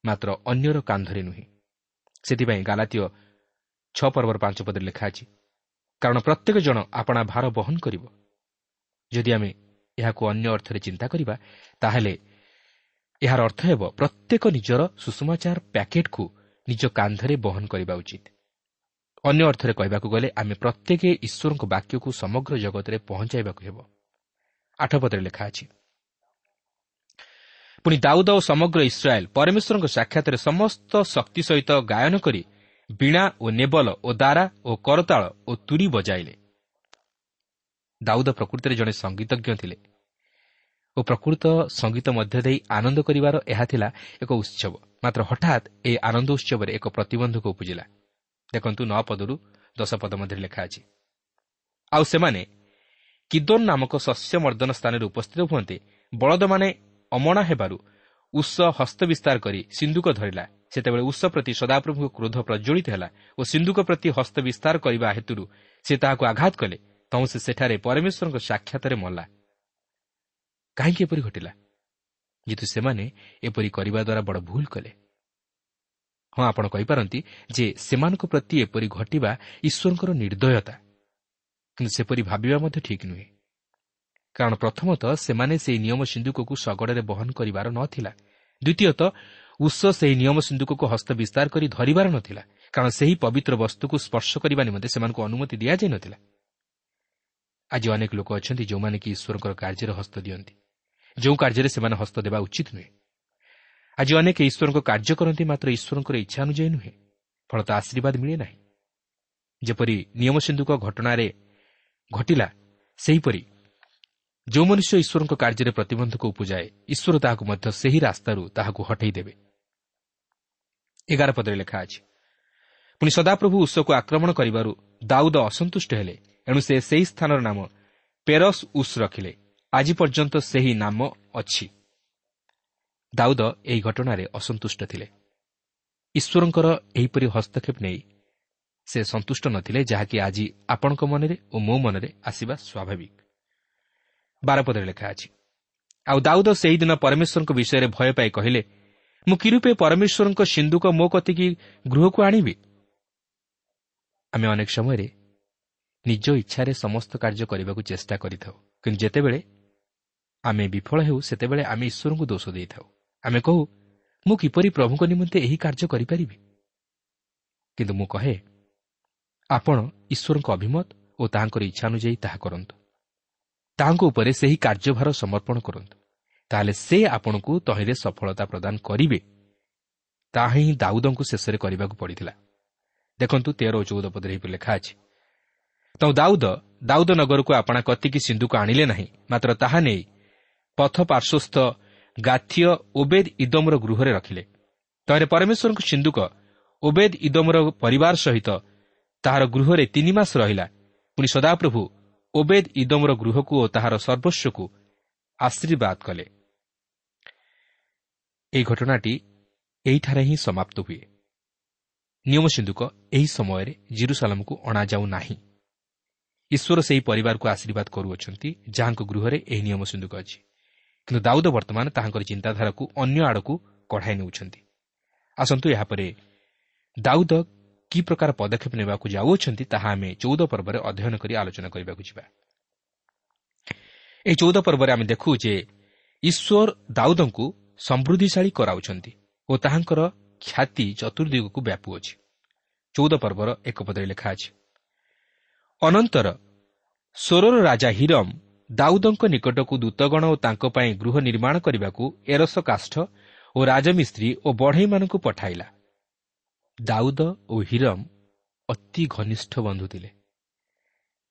Speaker 2: ମାତ୍ର ଅନ୍ୟର କାନ୍ଧରେ ନୁହେଁ ସେଥିପାଇଁ ଗାଲାତୀୟ ଛଅ ପର୍ବର ପାଞ୍ଚ ପଦରେ ଲେଖା ଅଛି କାରଣ ପ୍ରତ୍ୟେକ ଜଣ ଆପଣା ଭାର ବହନ କରିବ ଯଦି ଆମେ ଏହାକୁ ଅନ୍ୟ ଅର୍ଥରେ ଚିନ୍ତା କରିବା ତାହେଲେ ଏହାର ଅର୍ଥ ହେବ ପ୍ରତ୍ୟେକ ନିଜର ସୁଷମାଚାର ପ୍ୟାକେଟ୍କୁ ନିଜ କାନ୍ଧରେ ବହନ କରିବା ଉଚିତ। ଅନ୍ୟ ଅର୍ଥରେ କହିବାକୁ ଗଲେ ଆମେ ପ୍ରତ୍ୟେକ ଈଶ୍ୱରଙ୍କ ବାକ୍ୟକୁ ସମଗ୍ର ଜଗତରେ ପହଞ୍ଚାଇବାକୁ ହେବ। ଆଠ ପଦରେ ଲେଖା ଅଛି ପୁଣି ଦାଉଦ ଓ ସମଗ୍ର ଇସ୍ରାଏଲ୍ ପରମେଶ୍ୱରଙ୍କ ସାକ୍ଷାତରେ ସମସ୍ତ ଶକ୍ତି ସହିତ ଗାୟନ କରି ବୀଣା ଓ ନେବଲ ଓ ଦାରା ଓ କରତାଳ ଓ ତୁରି ବଜାଇଲେ। ଦାଉଦ ପ୍ରକୃତିରେ ଜଣେ ସଙ୍ଗୀତଜ୍ଞ ଥିଲେ। ଓ ପ୍ରକୃତ ସଙ୍ଗୀତ ମଧ୍ୟ ଦେଇ ଆନନ୍ଦ କରିବାର ଏହା ଥିଲା ଏକ ଉତ୍ସବ। ମାତ୍ର ହଠାତ୍ ଏହି ଆନନ୍ଦ ଉତ୍ସବରେ ଏକ ପ୍ରତିବନ୍ଧକ ଉପୁଜିଲା। ଦେଖନ୍ତୁ ନଅ ପଦରୁ ଦଶ ପଦ ମଧ୍ୟରେ ଲେଖା ଅଛି। ଆଉ ସେମାନେ କିଦୋନ୍ ନାମକ ଶସ୍ୟ ମର୍ଦ୍ଦନ ସ୍ଥାନରେ ଉପସ୍ଥିତ ହୁଅନ୍ତେ ବଳଦମାନେ ଅମଣା ହେବାରୁ ଉଷ ହସ୍ତ ବିସ୍ତାର କରି ସିନ୍ଧୁକ ଧରିଲା। ସେତେବେଳେ ଉଷ ପ୍ରତି ସଦାପ୍ରଭୁଙ୍କ କ୍ରୋଧ ପ୍ରଜ୍ୱଳିତ ହେଲା ଓ ସିନ୍ଧୁକ ପ୍ରତି ହସ୍ତ ବିସ୍ତାର କରିବା ହେତୁରୁ ସେ ତାହାକୁ ଆଘାତ କଲେ। ତୁ ସେ ସେଠାରେ ପରମେଶ୍ୱରଙ୍କ ସାକ୍ଷାତରେ ମଲା। କାହିଁକି ଏପରି ଘଟିଲା? ଯେହେତୁ ସେମାନେ ଏପରି କରିବା ଦ୍ୱାରା ବଡ଼ ଭୁଲ କଲେ। ହଁ ଆପଣ କହିପାରନ୍ତି ଯେ ସେମାନଙ୍କ ପ୍ରତି ଏପରି ଘଟିବା ଈଶ୍ୱରଙ୍କର ନିର୍ଦ୍ଦୟତା। କିନ୍ତୁ ସେପରି ଭାବିବା ମଧ୍ୟ ଠିକ୍ ନୁହେଁ। କାରଣ ପ୍ରଥମତଃ ସେମାନେ ସେହି ନିୟମ ସିନ୍ଧୁକକୁ ଶଗଡ଼ରେ ବହନ କରିବାର ନଥିଲା। ଦ୍ୱିତୀୟତଃ ଉଷ ସେହି ନିୟମ ସିନ୍ଧୁକକୁ ହସ୍ତ ବିସ୍ତାର କରି ଧରିବାର ନଥିଲା। କାରଣ ସେହି ପବିତ୍ର ବସ୍ତୁକୁ ସ୍ପର୍ଶ କରିବା ନିମନ୍ତେ ସେମାନଙ୍କୁ ଅନୁମତି ଦିଆଯାଇ ନଥିଲା ଆଜି ଅନେକ ଲୋକ ଅଛନ୍ତି ଯେଉଁମାନେ କି ଈଶ୍ୱରଙ୍କର କାର୍ଯ୍ୟରେ ହସ୍ତ ଦିଅନ୍ତି। ଯେଉଁ କାର୍ଯ୍ୟରେ ସେମାନେ ହସ୍ତ ଦେବା ଉଚିତ ନୁହେଁ। ଆଜି ଅନେକ ଈଶ୍ୱରଙ୍କ କାର୍ଯ୍ୟ କରନ୍ତି ମାତ୍ର ଈଶ୍ୱରଙ୍କର ଇଚ୍ଛା ଅନୁଯାୟୀ ନୁହେଁ। ଫଳତ ଆଶୀର୍ବାଦ ମିଳେ ନାହିଁ। ଯେପରି ନିୟମ ସିନ୍ଧୁକ ଘଟଣାରେ ଘଟିଲା ସେହିପରି ଯେଉଁ ମନୁଷ୍ୟ ଈଶ୍ୱରଙ୍କ କାର୍ଯ୍ୟରେ ପ୍ରତିବନ୍ଧକ ଉପୁଜାଏ ଈଶ୍ୱର ତାହାକୁ ମଧ୍ୟ ସେହି ରାସ୍ତାରୁ ତାହାକୁ ହଟେଇ ଦେବେ। ଏଗାର ପଦରେ ଲେଖା ଅଛି ପୁଣି ସଦାପ୍ରଭୁ ଉତ୍ସକୁ ଆକ୍ରମଣ କରିବାରୁ ଦାଉଦ ଅସନ୍ତୁଷ୍ଟ ହେଲେ ଏଣୁ ସେ ସେହି ସ୍ଥାନର ନାମ ପେରସ୍ ଉସ୍ ରଖିଲେ। ଆଜି ପର୍ଯ୍ୟନ୍ତ ସେହି ନାମ ଅଛି। ଦାଉଦ ଏହି ଘଟଣାରେ ଅସନ୍ତୁଷ୍ଟ ଥିଲେ। ଈଶ୍ୱରଙ୍କର ଏହିପରି ହସ୍ତକ୍ଷେପ ନେଇ ସେ ସନ୍ତୁଷ୍ଟ ନଥିଲେ ଯାହାକି ଆଜି ଆପଣଙ୍କ ମନରେ ଓ ମୋ ମନରେ ଆସିବା ସ୍ୱାଭାବିକ। ବାରପଦରେ ଲେଖା ଅଛି ଆଉ ଦାଉଦ ସେହିଦିନ ପରମେଶ୍ୱରଙ୍କ ବିଷୟରେ ଭୟ ପାଇ କହିଲେ ମୁଁ କି ରୂପେ ପରମେଶ୍ୱରଙ୍କ ସିନ୍ଧୁକ ମୋ କତିକି ଗୃହକୁ ଆଣିବି? ଆମେ ଅନେକ ସମୟରେ ନିଜ ଇଚ୍ଛାରେ ସମସ୍ତ କାର୍ଯ୍ୟ କରିବାକୁ ଚେଷ୍ଟା କରିଥାଉ କିନ୍ତୁ ଯେତେବେଳେ ଆମେ ବିଫଳ ହେଉ ସେତେବେଳେ ଆମେ ଈଶ୍ୱରଙ୍କୁ ଦୋଷ ଦେଇଥାଉ। ଆମେ କହୁ ମୁଁ କିପରି ପ୍ରଭୁଙ୍କ ନିମନ୍ତେ ଏହି କାର୍ଯ୍ୟ କରିପାରିବି? କିନ୍ତୁ ମୁଁ କହେ ଆପଣ ଈଶ୍ୱରଙ୍କ ଅଭିମତ ଓ ତାହାଙ୍କର ଇଚ୍ଛା ଅନୁଯାୟୀ ତାହା କରନ୍ତୁ। ତାହାଙ୍କ ଉପରେ ସେହି କାର୍ଯ୍ୟଭାର ସମର୍ପଣ କରନ୍ତୁ। ତାହେଲେ ସେ ଆପଣଙ୍କୁ ତହିଁରେ ସଫଳତା ପ୍ରଦାନ କରିବେ। ତାହା ହିଁ ଦାଉଦଙ୍କୁ ଶେଷରେ କରିବାକୁ ପଡ଼ିଥିଲା। ଦେଖନ୍ତୁ ତେର ଓ ଚଉଦ ପଦରେ ଏହିପରି ଲେଖା ଅଛି। ତ ଦାଉଦ ଦାଉଦ ନଗରକୁ ଆପଣା କତିକି ସିନ୍ଧୁକୁ ଆଣିଲେ ନାହିଁ ମାତ୍ର ତାହା ନେଇ ପଥ ପାର୍ଶ୍ୱସ୍ଥ ଗାଥିୟ ଓବେଦ ଇଦମର ଗୃହରେ ରଖିଲେ। ତହିଁରେ ପରମେଶ୍ୱରଙ୍କ ସିନ୍ଧୁକ ଓବେଦ ଇଦମର ପରିବାର ସହିତ ତାହାର ଗୃହରେ ତିନି ମାସ ରହିଲା। ପୁଣି ସଦାପ୍ରଭୁ ଓବେଦ ଇଦମର ଗୃହକୁ ଓ ତାହାର ସର୍ବସ୍ୱକୁ ଆଶୀର୍ବାଦ କଲେ। ଏହି ଘଟଣାଟି ଏହିଠାରେ ହିଁ ସମାପ୍ତ ହୁଏ। ନିୟମ ସିନ୍ଧୁକ ଏହି ସମୟରେ ଜିରୁସାଲାମକୁ ଅଣାଯାଉ ନାହିଁ। ଈଶ୍ୱର ସେହି ପରିବାରକୁ ଆଶୀର୍ବାଦ କରୁଅଛନ୍ତି ଯାହାଙ୍କ ଗୃହରେ ଏହି ନିୟମ ସିନ୍ଧୁକ ଅଛି। କିନ୍ତୁ ଦାଉଦ ବର୍ତ୍ତମାନ ତାହାଙ୍କର ଚିନ୍ତାଧାରାକୁ ଅନ୍ୟ ଆଡ଼କୁ କଢ଼ାଇ ନେଉଛନ୍ତି। ଆସନ୍ତୁ ଏହାପରେ ଦାଉଦ କି ପ୍ରକାର ପଦକ୍ଷେପ ନେବାକୁ ଯାଉଅଛନ୍ତି ତାହା ଆମେ ଚଉଦ ପର୍ବରେ ଅଧ୍ୟୟନ କରି ଆଲୋଚନା କରିବାକୁ ଯିବା। ଏହି ଚଉଦ ପର୍ବରେ ଆମେ ଦେଖୁ ଯେ ଈଶ୍ୱର ଦାଉଦଙ୍କୁ ସମୃଦ୍ଧିଶାଳୀ କରାଉଛନ୍ତି ଓ ତାହାଙ୍କର ଖ୍ୟାତି ଚତୁର୍ଦିଗକୁ ବ୍ୟାପୁଅଛି। ଚଉଦ ପର୍ବର ଏକ ପଦରେ ଲେଖା ଅଛି ଅନନ୍ତର ସ୍ୱରର ରାଜା ହିରମ ଦାଉଦଙ୍କ ନିକଟକୁ ଦୂତଗଣ ଓ ତାଙ୍କ ପାଇଁ ଗୃହ ନିର୍ମାଣ କରିବାକୁ ଏରସ କାଷ୍ଠ ଓ ରାଜମିସ୍ତ୍ରୀ ଓ ବଢ଼େଇମାନଙ୍କୁ ପଠାଇଲା। ଦାଉଦ ଓ ହିରମ ଅତି ଘନିଷ୍ଠ ବନ୍ଧୁ ଥିଲେ।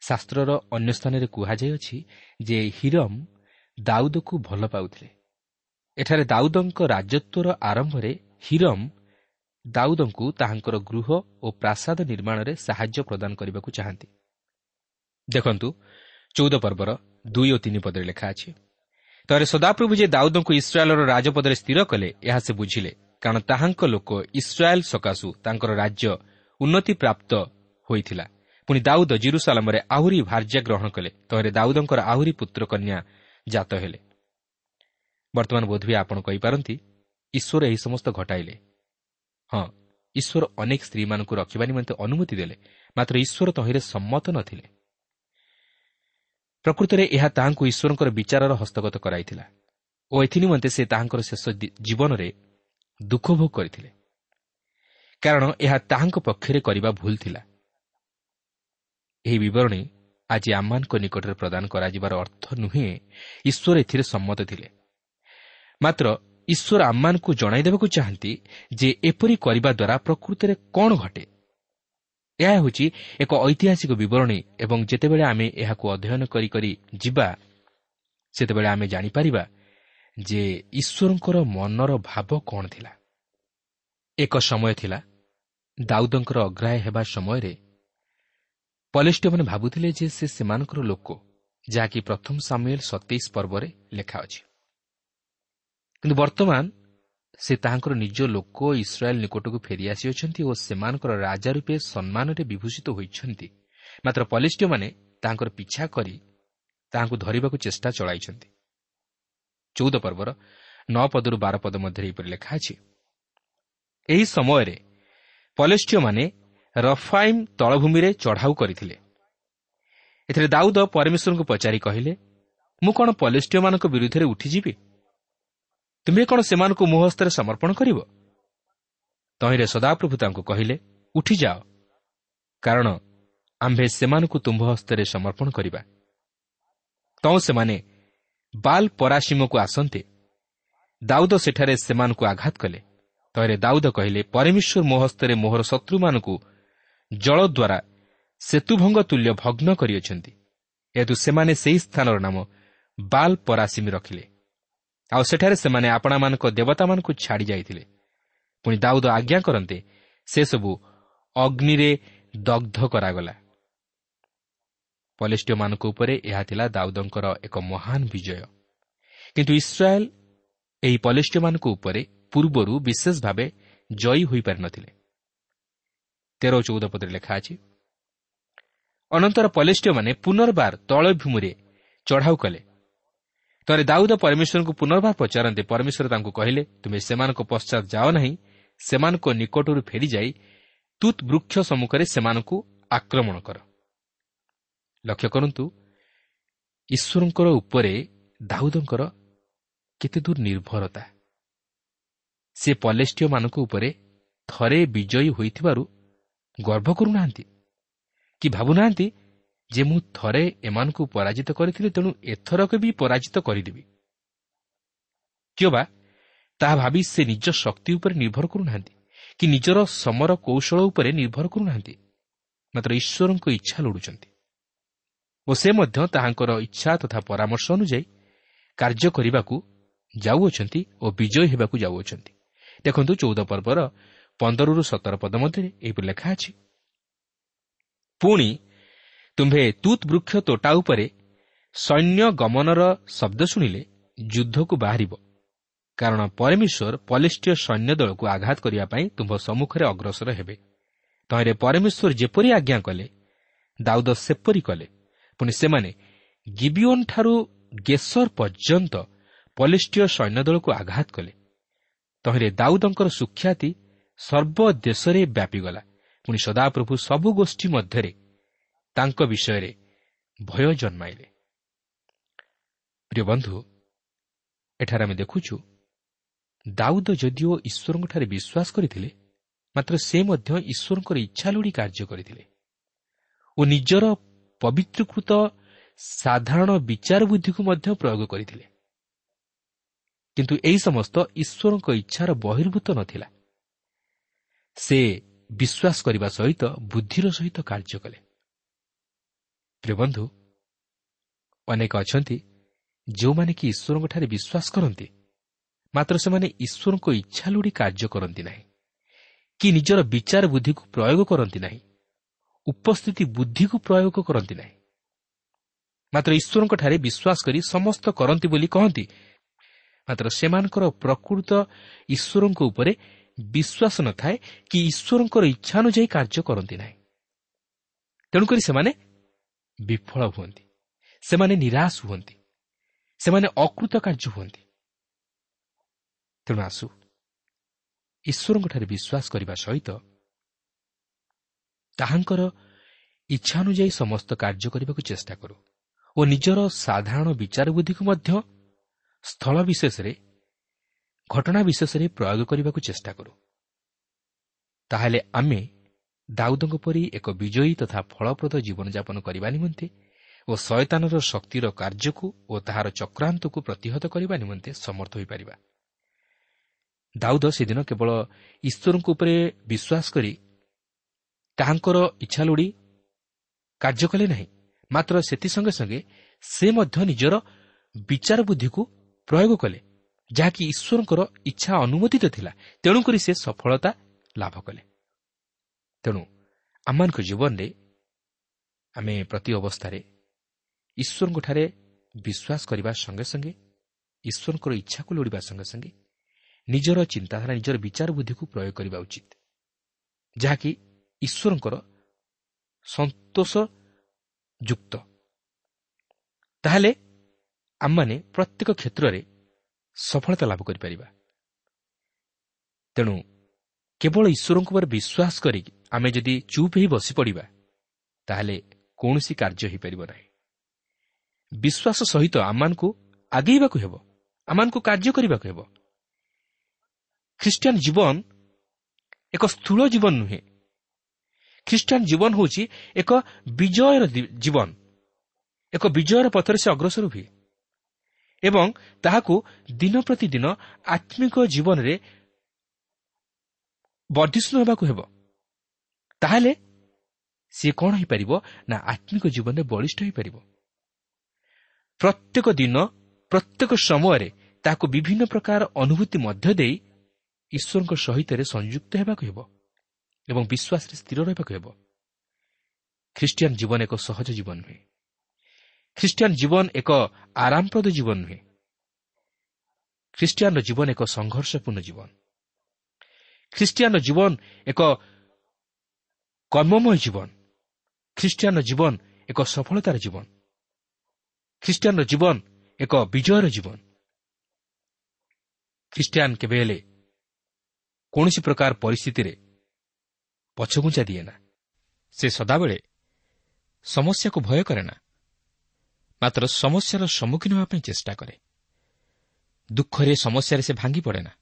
Speaker 2: ଶାସ୍ତ୍ରର ଅନ୍ୟ ସ୍ଥାନରେ କୁହାଯାଇଅଛି ଯେ ହିରମ ଦାଉଦକୁ ଭଲ ପାଉଥିଲେ। ଏଠାରେ ଦାଉଦଙ୍କ ରାଜତ୍ୱର ଆରମ୍ଭରେ ହିରମ ଦାଉଦଙ୍କୁ ତାହାଙ୍କର ଗୃହ ଓ ପ୍ରାସାଦ ନିର୍ମାଣରେ ସାହାଯ୍ୟ ପ୍ରଦାନ କରିବାକୁ ଚାହାନ୍ତି। ଦେଖନ୍ତୁ ଚଉଦ ପର୍ବର ଦୁଇ ଓ ତିନି ପଦରେ ଲେଖା ଅଛି। ତରେ ସଦାପ୍ରଭୁ ଯେ ଦାଉଦଙ୍କୁ ଇସ୍ରାଏଲ୍ର ରାଜପଦରେ ସ୍ଥିର କଲେ ଏହା ସେ ବୁଝିଲେ। କାରଣ ତାହାଙ୍କ ଲୋକ ଇସ୍ରାଏଲ୍ ସକାଶୁ ତାଙ୍କର ରାଜ୍ୟ ଉନ୍ନତି ପ୍ରାପ୍ତ ହୋଇଥିଲା। ପୁଣି ଦାଉଦ ଜିରୁସାଲାମରେ ଆହୁରି ଭାର୍ଯ୍ୟା ଗ୍ରହଣ କଲେ ତହିଁରେ ଦାଉଦଙ୍କର ଆହୁରି ପୁତ୍ର କନ୍ୟା ଜାତ ହେଲେ। ବର୍ତ୍ତମାନ ବୋଧହୁଏ ଆପଣ କହିପାରନ୍ତି ଈଶ୍ୱର ଏହି ସମସ୍ତ ଘଟାଇଲେ। ହଁ ଈଶ୍ୱର ଅନେକ ସ୍ତ୍ରୀମାନଙ୍କୁ ରଖିବା ନିମନ୍ତେ ଅନୁମତି ଦେଲେ ମାତ୍ର ଈଶ୍ୱର ତହିଁରେ ସମ୍ମତ ନଥିଲେ। ପ୍ରକୃତରେ ଏହା ତାହାଙ୍କୁ ଈଶ୍ୱରଙ୍କର ବିଚାରର ହସ୍ତଗତ କରାଇଥିଲା ଓ ଏଥିନିମନ୍ତେ ସେ ତାହାଙ୍କର ଶେଷ ଜୀବନରେ ଦୁଃଖ ଭୋଗ କରିଥିଲେ। କାରଣ ଏହା ତାହାଙ୍କ ପକ୍ଷରେ କରିବା ଭୁଲ ଥିଲା। ଏହି ବିବରଣୀ ଆଜି ଆମମାନଙ୍କ ନିକଟରେ ପ୍ରଦାନ କରାଯିବାର ଅର୍ଥ ନୁହେଁ ଈଶ୍ୱର ଏଥିରେ ସମ୍ମତ ଥିଲେ। ମାତ୍ର ଈଶ୍ୱର ଆମମାନଙ୍କୁ ଜଣାଇ ଦେବାକୁ ଚାହାନ୍ତି ଯେ ଏପରି କରିବା ଦ୍ୱାରା ପ୍ରକୃତରେ କ'ଣ ଘଟେ? ଏହା ହେଉଛି ଏକ ଐତିହାସିକ ବିବରଣୀ ଏବଂ ଯେତେବେଳେ ଆମେ ଏହାକୁ ଅଧ୍ୟୟନ କରି କରି ଯିବା ସେତେବେଳେ ଆମେ ଜାଣିପାରିବା ଯେ ଈଶ୍ୱରଙ୍କର ମନର ଭାବ କ'ଣ ଥିଲା। ଏକ ସମୟ ଥିଲା ଦାଉଦଙ୍କର ଅଗ୍ରାହ୍ୟ ହେବା ସମୟରେ। ପଲିଷ୍ଟିମାନେ ଭାବୁଥିଲେ ଯେ ସେ ସେମାନଙ୍କର ଲୋକ ଯାହାକି ପ୍ରଥମ ସାମୁଏଲ ସତେଇଶ ପର୍ବରେ ଲେଖା ଅଛି। କିନ୍ତୁ ବର୍ତ୍ତମାନ ସେ ତାହାଙ୍କର ନିଜ ଲୋକ ଇସ୍ରାଏଲ୍ ନିକଟକୁ ଫେରିଆସିଅଛନ୍ତି ଓ ସେମାନଙ୍କର ରାଜା ରୂପେ ସମ୍ମାନରେ ବିଭୂଷିତ ହୋଇଛନ୍ତି। ମାତ୍ର ପଲିଷ୍ଟିୟମାନେ ତାହାଙ୍କର ପିଛା କରି ତାହାଙ୍କୁ ଧରିବାକୁ ଚେଷ୍ଟା ଚଳାଇଛନ୍ତି। ଚଉଦ ପର୍ବର ନଅ ପଦରୁ ବାର ପଦ ମଧ୍ୟରେ ଏହିପରି ଲେଖା ଅଛି। ଏହି ସମୟରେ ପଲେଷ୍ଟିୟମାନେ ରଫାଇମ୍ ତଳଭୂମିରେ ଚଢ଼ାଉ କରିଥିଲେ। ଏଥିରେ ଦାଉଦ ପରମେଶ୍ୱରଙ୍କୁ ପଚାରି କହିଲେ ମୁଁ କ'ଣ ପଲେଷ୍ଟିୟମାନଙ୍କ ବିରୁଦ୍ଧରେ ଉଠିଯିବି? ତୁମେ କ'ଣ ସେମାନଙ୍କୁ ମୋ ହସ୍ତରେ ସମର୍ପଣ କରିବ? ତହିଁରେ ସଦାପ୍ରଭୁ ତାଙ୍କୁ କହିଲେ ଉଠିଯାଅ। କାରଣ ଆମ୍ଭେ ସେମାନଙ୍କୁ ତୁମ୍ଭ ହସ୍ତରେ ସମର୍ପଣ କରିବା। ତୁ ସେମାନେ ବାଲ୍ ପରାସିମକୁ ଆସନ୍ତେ। ଦାଉଦ ସେଠାରେ ସେମାନଙ୍କୁ ଆଘାତ କଲେ। ତହିଁରେ ଦାଉଦ କହିଲେ ପରମେଶ୍ୱର ମୋ ହସ୍ତରେ ମୋହର ଶତ୍ରୁମାନଙ୍କୁ ଜଳ ଦ୍ୱାରା ସେତୁଭଙ୍ଗ ତୁଲ୍ୟ ଭଗ୍ନ କରିଅଛନ୍ତି। ଏହେତୁ ସେମାନେ ସେହି ସ୍ଥାନର ନାମ ବାଲ୍ ପରାସିମି ରଖିଲେ। ଆଉ ସେଠାରେ ସେମାନେ ଆପଣାମାନଙ୍କ ଦେବତାମାନଙ୍କୁ ଛାଡ଼ି ଯାଇଥିଲେ। ପୁଣି ଦାଉଦ ଆଜ୍ଞା କରନ୍ତେ ସେସବୁ ଅଗ୍ନିରେ ଦଗ୍ଧ କରାଗଲା। ପଲେଷ୍ଟିୟମାନଙ୍କ ଉପରେ ଏହା ଥିଲା ଦାଉଦଙ୍କର ଏକ ମହାନ ବିଜୟ। କିନ୍ତୁ ଇସ୍ରାଏଲ୍ ଏହି ପଲେଷ୍ଟିୟମାନଙ୍କ ଉପରେ ପୂର୍ବରୁ ବିଶେଷ ଭାବେ ଜୟୀ ହୋଇପାରିନଥିଲେ। ତେର ଚଉଦ ପଦରେ ଲେଖା ଅଛି ଅନନ୍ତର ପଲେଷ୍ଟିୟମାନେ ପୁନର୍ବାର ତୈଳଭୂମିରେ ଚଢ଼ାଉ କଲେ ଥରେ ଦାଉଦ ପରମେଶ୍ୱରଙ୍କୁ ପୁନର୍ବାର ପଚାରନ୍ତି ପରମେଶ୍ୱର ତାଙ୍କୁ କହିଲେ ତୁମେ ସେମାନଙ୍କ ପଶ୍ଚାତ ଯାଅ ନାହିଁ ସେମାନଙ୍କ ନିକଟରୁ ଫେରିଯାଇ ତୁତ୍ ବୃକ୍ଷ ସମ୍ମୁଖରେ ସେମାନଙ୍କୁ ଆକ୍ରମଣ କର। ଲକ୍ଷ୍ୟ କରନ୍ତୁ ଈଶ୍ୱରଙ୍କର ଉପରେ ଦାଉଦଙ୍କର କେତେ ଦୂର ନିର୍ଭରତା। ସେ ପଲେଷ୍ଟିୟମାନଙ୍କ ଉପରେ ଥରେ ବିଜୟୀ ହୋଇଥିବାରୁ ଗର୍ବ କରୁନାହାନ୍ତି? କି ଭାବୁନାହାନ୍ତି ଯେ ମୁଁ ଥରେ ଏମାନଙ୍କୁ ପରାଜିତ କରିଥିଲି ତେଣୁ ଏଥରକ ବି ପରାଜିତ କରିଦେବି। କିମ୍ବା ତାହା ଭାବି ସେ ନିଜ ଶକ୍ତି ଉପରେ ନିର୍ଭର କରୁନାହାନ୍ତି କି ନିଜର ସମର କୌଶଳ ଉପରେ ନିର୍ଭର କରୁନାହାନ୍ତି। ମାତ୍ର ଈଶ୍ୱରଙ୍କ ଇଚ୍ଛା ଲୋଡ଼ୁଛନ୍ତି। ଓ ସେ ମଧ୍ୟ ତାହାଙ୍କର ଇଚ୍ଛା ତଥା ପରାମର୍ଶ ଅନୁଯାୟୀ କାର୍ଯ୍ୟ କରିବାକୁ ଯାଉଅଛନ୍ତି ଓ ବିଜୟୀ ହେବାକୁ ଯାଉଅଛନ୍ତି। ଦେଖନ୍ତୁ ଚଉଦ ପର୍ବର ପନ୍ଦରରୁ ସତର ପଦ ମଧ୍ୟରେ ଏହିପରି ଲେଖା ଅଛି। ପୁଣି ତୁମ୍ଭେ ତୁତ୍ ବୃକ୍ଷ ତୋଟା ଉପରେ ସୈନ୍ୟ ଗମନର ଶବ୍ଦ ଶୁଣିଲେ ଯୁଦ୍ଧକୁ ବାହାରିବ। କାରଣ ପରମେଶ୍ୱର ପଲିଷ୍ଟିୟ ସୈନ୍ୟ ଦଳକୁ ଆଘାତ କରିବା ପାଇଁ ତୁମ୍ଭ ସମ୍ମୁଖରେ ଅଗ୍ରସର ହେବେ। ତହିଁରେ ପରମେଶ୍ୱର ଯେପରି ଆଜ୍ଞା କଲେ ଦାଉଦ ସେପରି କଲେ। ପୁଣି ସେମାନେ ଗିବିଓନ୍ଠାରୁ ଗେସର ପର୍ଯ୍ୟନ୍ତ ପଲିଷ୍ଟିୟ ସୈନ୍ୟ ଦଳକୁ ଆଘାତ କଲେ। ତହିଁରେ ଦାଉଦଙ୍କର ସୁଖ୍ୟାତି ସର୍ବଦେଶରେ ବ୍ୟାପିଗଲା। ପୁଣି ସଦାପ୍ରଭୁ ସବୁ ଗୋଷ୍ଠୀ ମଧ୍ୟରେ ତାଙ୍କ ବିଷୟରେ ଭୟ ଜନ୍ମାଇଲେ। ପ୍ରିୟ ବନ୍ଧୁ ଏଠାରେ ଆମେ ଦେଖୁଛୁ ଦାଉଦ ଯଦିଓ ଈଶ୍ୱରଙ୍କଠାରେ ବିଶ୍ୱାସ କରିଥିଲେ ମାତ୍ର ସେ ମଧ୍ୟ ଈଶ୍ୱରଙ୍କର ଇଚ୍ଛା ଲୋଡ଼ି କାର୍ଯ୍ୟ କରିଥିଲେ। ଓ ନିଜର ପବିତ୍ରକୃତ ସାଧାରଣ ବିଚାର ବୁଦ୍ଧିକୁ ମଧ୍ୟ ପ୍ରୟୋଗ କରିଥିଲେ। କିନ୍ତୁ ଏହି ସମସ୍ତ ଈଶ୍ୱରଙ୍କ ଇଚ୍ଛାର ବହିର୍ଭୂତ ନଥିଲା। ସେ ବିଶ୍ୱାସ କରିବା ସହିତ ବୁଦ୍ଧିର ସହିତ କାର୍ଯ୍ୟ କଲେ। ପ୍ରିୟ ବନ୍ଧୁ ଅନେକ ଅଛନ୍ତି ଯେଉଁମାନେ କି ଈଶ୍ୱରଙ୍କଠାରେ ବିଶ୍ୱାସ କରନ୍ତି ମାତ୍ର ସେମାନେ ଈଶ୍ୱରଙ୍କ ଇଚ୍ଛା ଲୋଡ଼ି କାର୍ଯ୍ୟ କରନ୍ତି ନାହିଁ କି ନିଜର ବିଚାର ବୁଦ୍ଧିକୁ ପ୍ରୟୋଗ କରନ୍ତି ନାହିଁ ଉପସ୍ଥିତି ବୁଦ୍ଧିକୁ ପ୍ରୟୋଗ କରନ୍ତି ନାହିଁ। ମାତ୍ର ଈଶ୍ୱରଙ୍କଠାରେ ବିଶ୍ୱାସ କରି ସମସ୍ତ କରନ୍ତି ବୋଲି କହନ୍ତି ମାତ୍ର ସେମାନଙ୍କର ପ୍ରକୃତ ଈଶ୍ୱରଙ୍କ ଉପରେ ବିଶ୍ୱାସ ନଥାଏ କି ଈଶ୍ୱରଙ୍କର ଇଚ୍ଛା ଅନୁଯାୟୀ କାର୍ଯ୍ୟ କରନ୍ତି ନାହିଁ। ତେଣୁକରି ସେମାନେ ବିଫଳ ହୁଅନ୍ତି। ସେମାନେ ନିରାଶ ହୁଅନ୍ତି। ସେମାନେ ଅକୃତ କାର୍ଯ୍ୟ ହୁଅନ୍ତି। ତେଣୁ ଆସୁ ଈଶ୍ୱରଙ୍କଠାରେ ବିଶ୍ୱାସ କରିବା ସହିତ ତାହାଙ୍କର ଇଚ୍ଛା ଅନୁଯାୟୀ ସମସ୍ତ କାର୍ଯ୍ୟ କରିବାକୁ ଚେଷ୍ଟା କରୁ ଓ ନିଜର ସାଧାରଣ ବିଚାର ବୁଦ୍ଧିକୁ ମଧ୍ୟ ସ୍ଥଳ ବିଶେଷରେ ଘଟଣା ବିଶେଷରେ ପ୍ରୟୋଗ କରିବାକୁ ଚେଷ୍ଟା କରୁ। ତାହେଲେ ଆମେ ଦାଉଦଙ୍କ ପରି ଏକ ବିଜୟୀ ତଥା ଫଳପ୍ରଦ ଜୀବନଯାପନ କରିବା ନିମନ୍ତେ ଓ ଶୟତାନର ଶକ୍ତିର କାର୍ଯ୍ୟକୁ ଓ ତାହାର ଚକ୍ରାନ୍ତକୁ ପ୍ରତିହତ କରିବା ନିମନ୍ତେ ସମର୍ଥ ହୋଇପାରିବା। ଦାଉଦ ସେଦିନ କେବଳ ଈଶ୍ୱରଙ୍କ ଉପରେ ବିଶ୍ୱାସ କରି ତାହାଙ୍କର ଇଚ୍ଛା ଲୋଡ଼ି କାର୍ଯ୍ୟ କଲେ ନାହିଁ ମାତ୍ର ସେଥିସଙ୍ଗେ ସଙ୍ଗେ ସେ ମଧ୍ୟ ନିଜର ବିଚାର ବୁଦ୍ଧିକୁ ପ୍ରୟୋଗ କଲେ ଯାହାକି ଈଶ୍ୱରଙ୍କର ଇଚ୍ଛା ଅନୁମୋଦିତ ଥିଲା ତେଣୁକରି ସେ ସଫଳତା ଲାଭ କଲେ। ତେଣୁ ଆମମାନଙ୍କ ଜୀବନରେ ଆମେ ପ୍ରତି ଅବସ୍ଥାରେ ଈଶ୍ୱରଙ୍କଠାରେ ବିଶ୍ୱାସ କରିବା ସଙ୍ଗେ ସଙ୍ଗେ ଈଶ୍ୱରଙ୍କର ଇଚ୍ଛାକୁ ଲୋଡ଼ିବା ସଙ୍ଗେ ସଙ୍ଗେ ନିଜର ଚିନ୍ତାଧାରା ନିଜର ବିଚାର ବୁଦ୍ଧିକୁ ପ୍ରୟୋଗ କରିବା ଉଚିତ। ଯାହାକି ଈଶ୍ୱରଙ୍କର ସନ୍ତୋଷ ଯୁକ୍ତ ତାହେଲେ ଆମମାନେ ପ୍ରତ୍ୟେକ କ୍ଷେତ୍ରରେ ସଫଳତା ଲାଭ କରିପାରିବା। ତେଣୁ କେବଳ ଈଶ୍ୱରଙ୍କ ଉପରେ ବିଶ୍ୱାସ କରିକି ଆମେ ଯଦି ଚୁପ୍ ହେଇ ବସିପଡ଼ିବା ତାହେଲେ କୌଣସି କାର୍ଯ୍ୟ ହୋଇପାରିବ ନାହିଁ। ବିଶ୍ୱାସ ସହିତ ଆମମାନଙ୍କୁ ଆଗେଇବାକୁ ହେବ ଆମମାନଙ୍କୁ କାର୍ଯ୍ୟ କରିବାକୁ ହେବ। ଖ୍ରୀଷ୍ଟିଆନ ଜୀବନ ଏକ ସ୍ଥୂଳ ଜୀବନ ନୁହେଁ। ଖ୍ରୀଷ୍ଟିଆନ ଜୀବନ ହେଉଛି ଏକ ବିଜୟର ଜୀବନ ଏକ ବିଜୟର ପଥରେ ସେ ଅଗ୍ରସର ହୁଏ ଏବଂ ତାହାକୁ ଦିନ ପ୍ରତିଦିନ ଆତ୍ମିକ ଜୀବନରେ ବର୍ଦ୍ଧିଷ୍ଣୁ ହେବାକୁ ହେବ। ତାହେଲେ ସିଏ କ'ଣ ହୋଇପାରିବ? ନା ଆତ୍ମିକ ଜୀବନରେ ବଳିଷ୍ଠ ହୋଇପାରିବ। ପ୍ରତ୍ୟେକ ଦିନ ପ୍ରତ୍ୟେକ ସମୟରେ ତାହାକୁ ବିଭିନ୍ନ ପ୍ରକାର ଅନୁଭୂତି ମଧ୍ୟ ଦେଇ ଈଶ୍ୱରଙ୍କ ସହିତ ସଂଯୁକ୍ତ ହେବାକୁ ହେବ ଏବଂ ବିଶ୍ୱାସରେ ସ୍ଥିର ରହିବାକୁ ହେବ। ଖ୍ରୀଷ୍ଟିଆନ ଜୀବନ ଏକ ସହଜ ଜୀବନ ନୁହେଁ। ଖ୍ରୀଷ୍ଟିଆନ ଜୀବନ ଏକ ଆରାମପ୍ରଦ ଜୀବନ ନୁହେଁ। ଖ୍ରୀଷ୍ଟିଆନର ଜୀବନ ଏକ ସଂଘର୍ଷପୂର୍ଣ୍ଣ ଜୀବନ। ଖ୍ରୀଷ୍ଟିଆନର ଜୀବନ ଏକ କର୍ମମୟ ଜୀବନ ଖ୍ରୀଷ୍ଟିଆନର ଜୀବନ ଏକ ସଫଳତାର ଜୀବନ ଖ୍ରୀଷ୍ଟିଆନର ଜୀବନ ଏକ ବିଜୟର ଜୀବନ ଖ୍ରୀଷ୍ଟିଆନ କେବେ ହେଲେ କୌଣସି ପ୍ରକାର ପରିସ୍ଥିତିରେ ପଛଘୁଞ୍ଚା ଦିଏ ନା ସେ ସଦାବେଳେ ସମସ୍ୟାକୁ ଭୟ କରେ ନା ମାତ୍ର ସମସ୍ୟାର ସମ୍ମୁଖୀନ ହେବା ପାଇଁ ଚେଷ୍ଟା କରେ ଦୁଃଖରେ ସମସ୍ୟାରେ ସେ ଭାଙ୍ଗି ପଡ଼େ ନା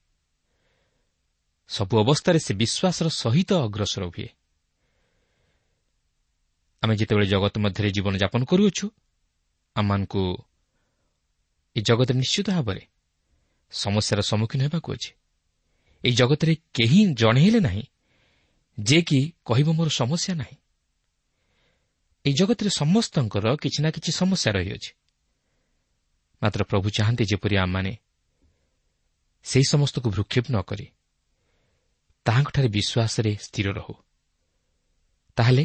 Speaker 2: ସବୁ ଅବସ୍ଥାରେ ସେ ବିଶ୍ୱାସର ସହିତ ଅଗ୍ରସର ହୁଏ। ଆମେ ଯେତେବେଳେ ଜଗତ ମଧ୍ୟରେ ଜୀବନଯାପନ କରୁଅଛୁ ଆମମାନଙ୍କୁ ଏହି ଜଗତରେ ନିଶ୍ଚିତ ଭାବରେ ସମସ୍ୟାର ସମ୍ମୁଖୀନ ହେବାକୁ ଅଛି। ଏହି ଜଗତରେ କେହି ଜଣେ ହେଲେ ନାହିଁ ଯେ କି କହିବ ମୋର ସମସ୍ୟା ନାହିଁ। ଏହି ଜଗତରେ ସମସ୍ତଙ୍କର କିଛି ନା କିଛି ସମସ୍ୟା ରହିଅଛି। ମାତ୍ର ପ୍ରଭୁ ଚାହାନ୍ତି ଯେପରି ଆମମାନେ ସେହି ସମସ୍ତକୁ ଭ୍ରୁକ୍ଷେପ ନ କରି ତାହାଙ୍କଠାରେ ବିଶ୍ୱାସରେ ସ୍ଥିର ରହୁ। ତାହେଲେ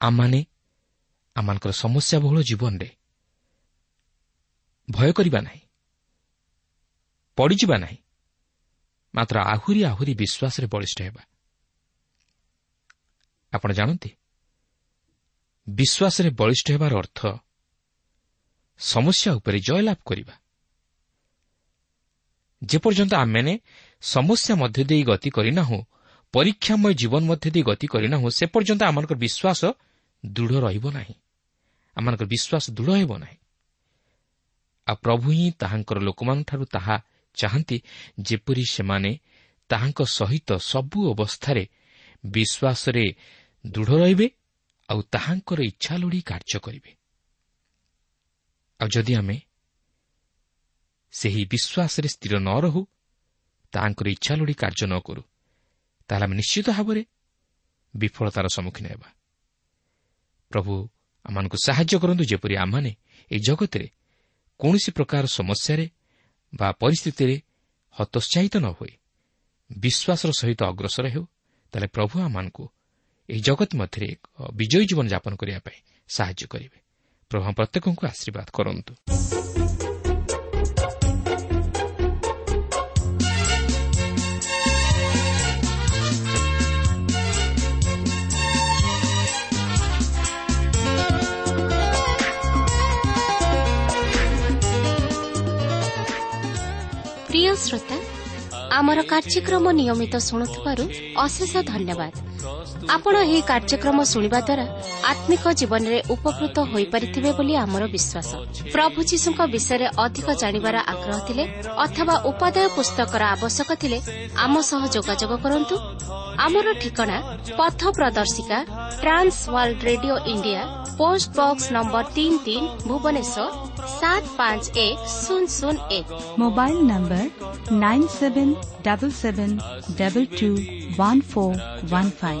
Speaker 2: ଆମମାନେ ଆମମାନଙ୍କର ସମସ୍ୟାବହୁଳ ଜୀବନରେ ଭୟ କରିବା ନାହିଁ ପଡ଼ିଯିବା ନାହିଁ ମାତ୍ର ଆହୁରି ଆହୁରି ବିଶ୍ୱାସରେ ବଳିଷ୍ଠ ହେବା। ଆପଣ ଜାଣନ୍ତି ବିଶ୍ୱାସରେ ବଳିଷ୍ଠ ହେବାର ଅର୍ଥ ସମସ୍ୟା ଉପରେ ଜୟଲାଭ କରିବା। ଯେପର୍ଯ୍ୟନ୍ତ ଆମେମାନେ ସମସ୍ୟା ମଧ୍ୟ ଦେଇ ଗତି କରିନାହୁଁ। ପରୀକ୍ଷାମୟ ଜୀବନ ମଧ୍ୟ ଦେଇ ଗତି କରିନାହୁଁ। ସେ ପର୍ଯ୍ୟନ୍ତ ଆମମାନଙ୍କର ବିଶ୍ୱାସ ଦୃଢ଼ ରହିବ ନାହିଁ। ଆମମାନଙ୍କର ବିଶ୍ୱାସ ଦୃଢ଼ ହେବ ନାହିଁ। ଆଉ ପ୍ରଭୁ ହିଁ ତାହାଙ୍କର ଲୋକମାନଙ୍କଠାରୁ ତାହା ଚାହାନ୍ତି ଯେପରି ସେମାନେ ତାହାଙ୍କ ସହିତ ସବୁ ଅବସ୍ଥାରେ ବିଶ୍ୱାସରେ ଦୃଢ଼ ରହିବେ ଆଉ ତାହାଙ୍କର ଇଚ୍ଛା ଲୋଡ଼ି କାର୍ଯ୍ୟ କରିବେ। ଆଉ ଯଦି ଆମେ ସେହି ବିଶ୍ୱାସରେ ସ୍ଥିର ନ ରହୁ ତାହାଙ୍କର ଇଚ୍ଛା ଲୋଡ଼ି କାର୍ଯ୍ୟ ନ କରୁ ତାହେଲେ ଆମେ ନିଶ୍ଚିତ ଭାବରେ ବିଫଳତାର ସମ୍ମୁଖୀନ ହେବା। ପ୍ରଭୁ ଆମମାନଙ୍କୁ ସାହାଯ୍ୟ କରନ୍ତୁ ଯେପରି ଆମମାନେ ଏହି ଜଗତରେ କୌଣସି ପ୍ରକାର ସମସ୍ୟାରେ ବା ପରିସ୍ଥିତିରେ ହତୋତ୍ସାହିତ ନ ହୋଇ ବିଶ୍ୱାସର ସହିତ ଅଗ୍ରସର ହେଉ ତାହେଲେ ପ୍ରଭୁ ଆମମାନଙ୍କୁ ଏହି ଜଗତ ମଧ୍ୟରେ ଏକ ବିଜୟୀ ଜୀବନଯାପନ କରିବା ପାଇଁ ସାହାଯ୍ୟ କରିବେ। ପ୍ରଭୁ ପ୍ରତ୍ୟେକଙ୍କୁ ଆଶୀର୍ବାଦ କରନ୍ତୁ।
Speaker 3: ଆମର କାର୍ଯ୍ୟକ୍ରମ ନିୟମିତ ଶୁଣୁଥିବାରୁ ଅଶେଷ ଧନ୍ୟବାଦ। আপোন এই কাৰ্যক্ৰম শুণিবা দ্বাৰা আমিক জীৱনৰে উপকৃত হৈ পাৰিছে বুলি আমাৰ বিধা প্ৰভু শিশু বিষয়ে অধিক জাণিবাৰ আগ্ৰহ টিলে অথবা উপাদায় পুস্তকৰ আৱশ্যক টিলে আমাৰ যোগাযোগ কৰো আমাৰ ঠিকনা পথ প্ৰদৰ্শিকা Trans World Radio' India post box number তিনি তিনি ভূৱনেশ্বৰ সাত পাঁচ এক শূন্য শূন্য এক
Speaker 4: mobile number nine seven double seven double two one four one five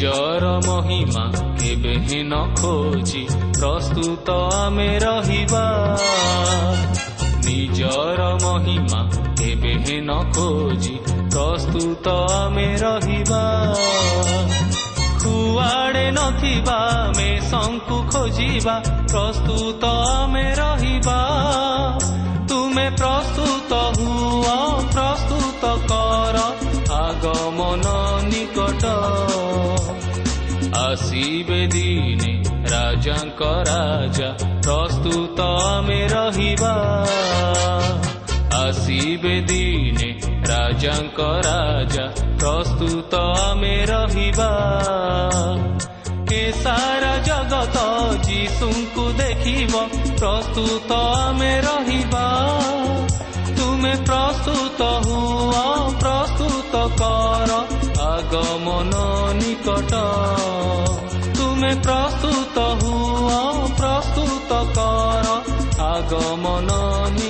Speaker 1: ନିଜର ମହିମା କେବେ ହିଁ ନ ଖୋଜି ପ୍ରସ୍ତୁତ ଆମେ ରହିବା। ନିଜର ମହିମା କେବେ ହିଁ ନ ଖୋଜି ପ୍ରସ୍ତୁତ ଆମେ ରହିବା। କୁଆଡ଼େ ନଥିବା ଆମେ ଶଙ୍କୁ ଖୋଜିବା ପ୍ରସ୍ତୁତ ଆମେ ରହିବା। ତୁମେ ପ୍ରସ୍ତୁତ ହୁଅ ପ୍ରସ୍ତୁତ କର ଆଗମନ ନିକଟ। ଆସିବେ ଦିନେ ରାଜାଙ୍କ ରାଜା ପ୍ରସ୍ତୁତ ଆମେ ରହିବା ଆସିବେ ଦିନେ ରାଜାଙ୍କ ରାଜା ପ୍ରସ୍ତୁତ ଆମେ ରହିବା କେ ସାରା ଜଗତ ଯୀଶୁଙ୍କୁ ଦେଖିବ ପ୍ରସ୍ତୁତ ଆମେ ରହିବା ତୁମେ ପ୍ରସ୍ତୁତ ହୁଅ ପ୍ରସ୍ତୁତ କର ଆଗମନ ନିକଟ ତୁମେ ପ୍ରସ୍ତୁତ ହୁଅ ପ୍ରସ୍ତୁତ କର ଆଗମନ ନିକଟ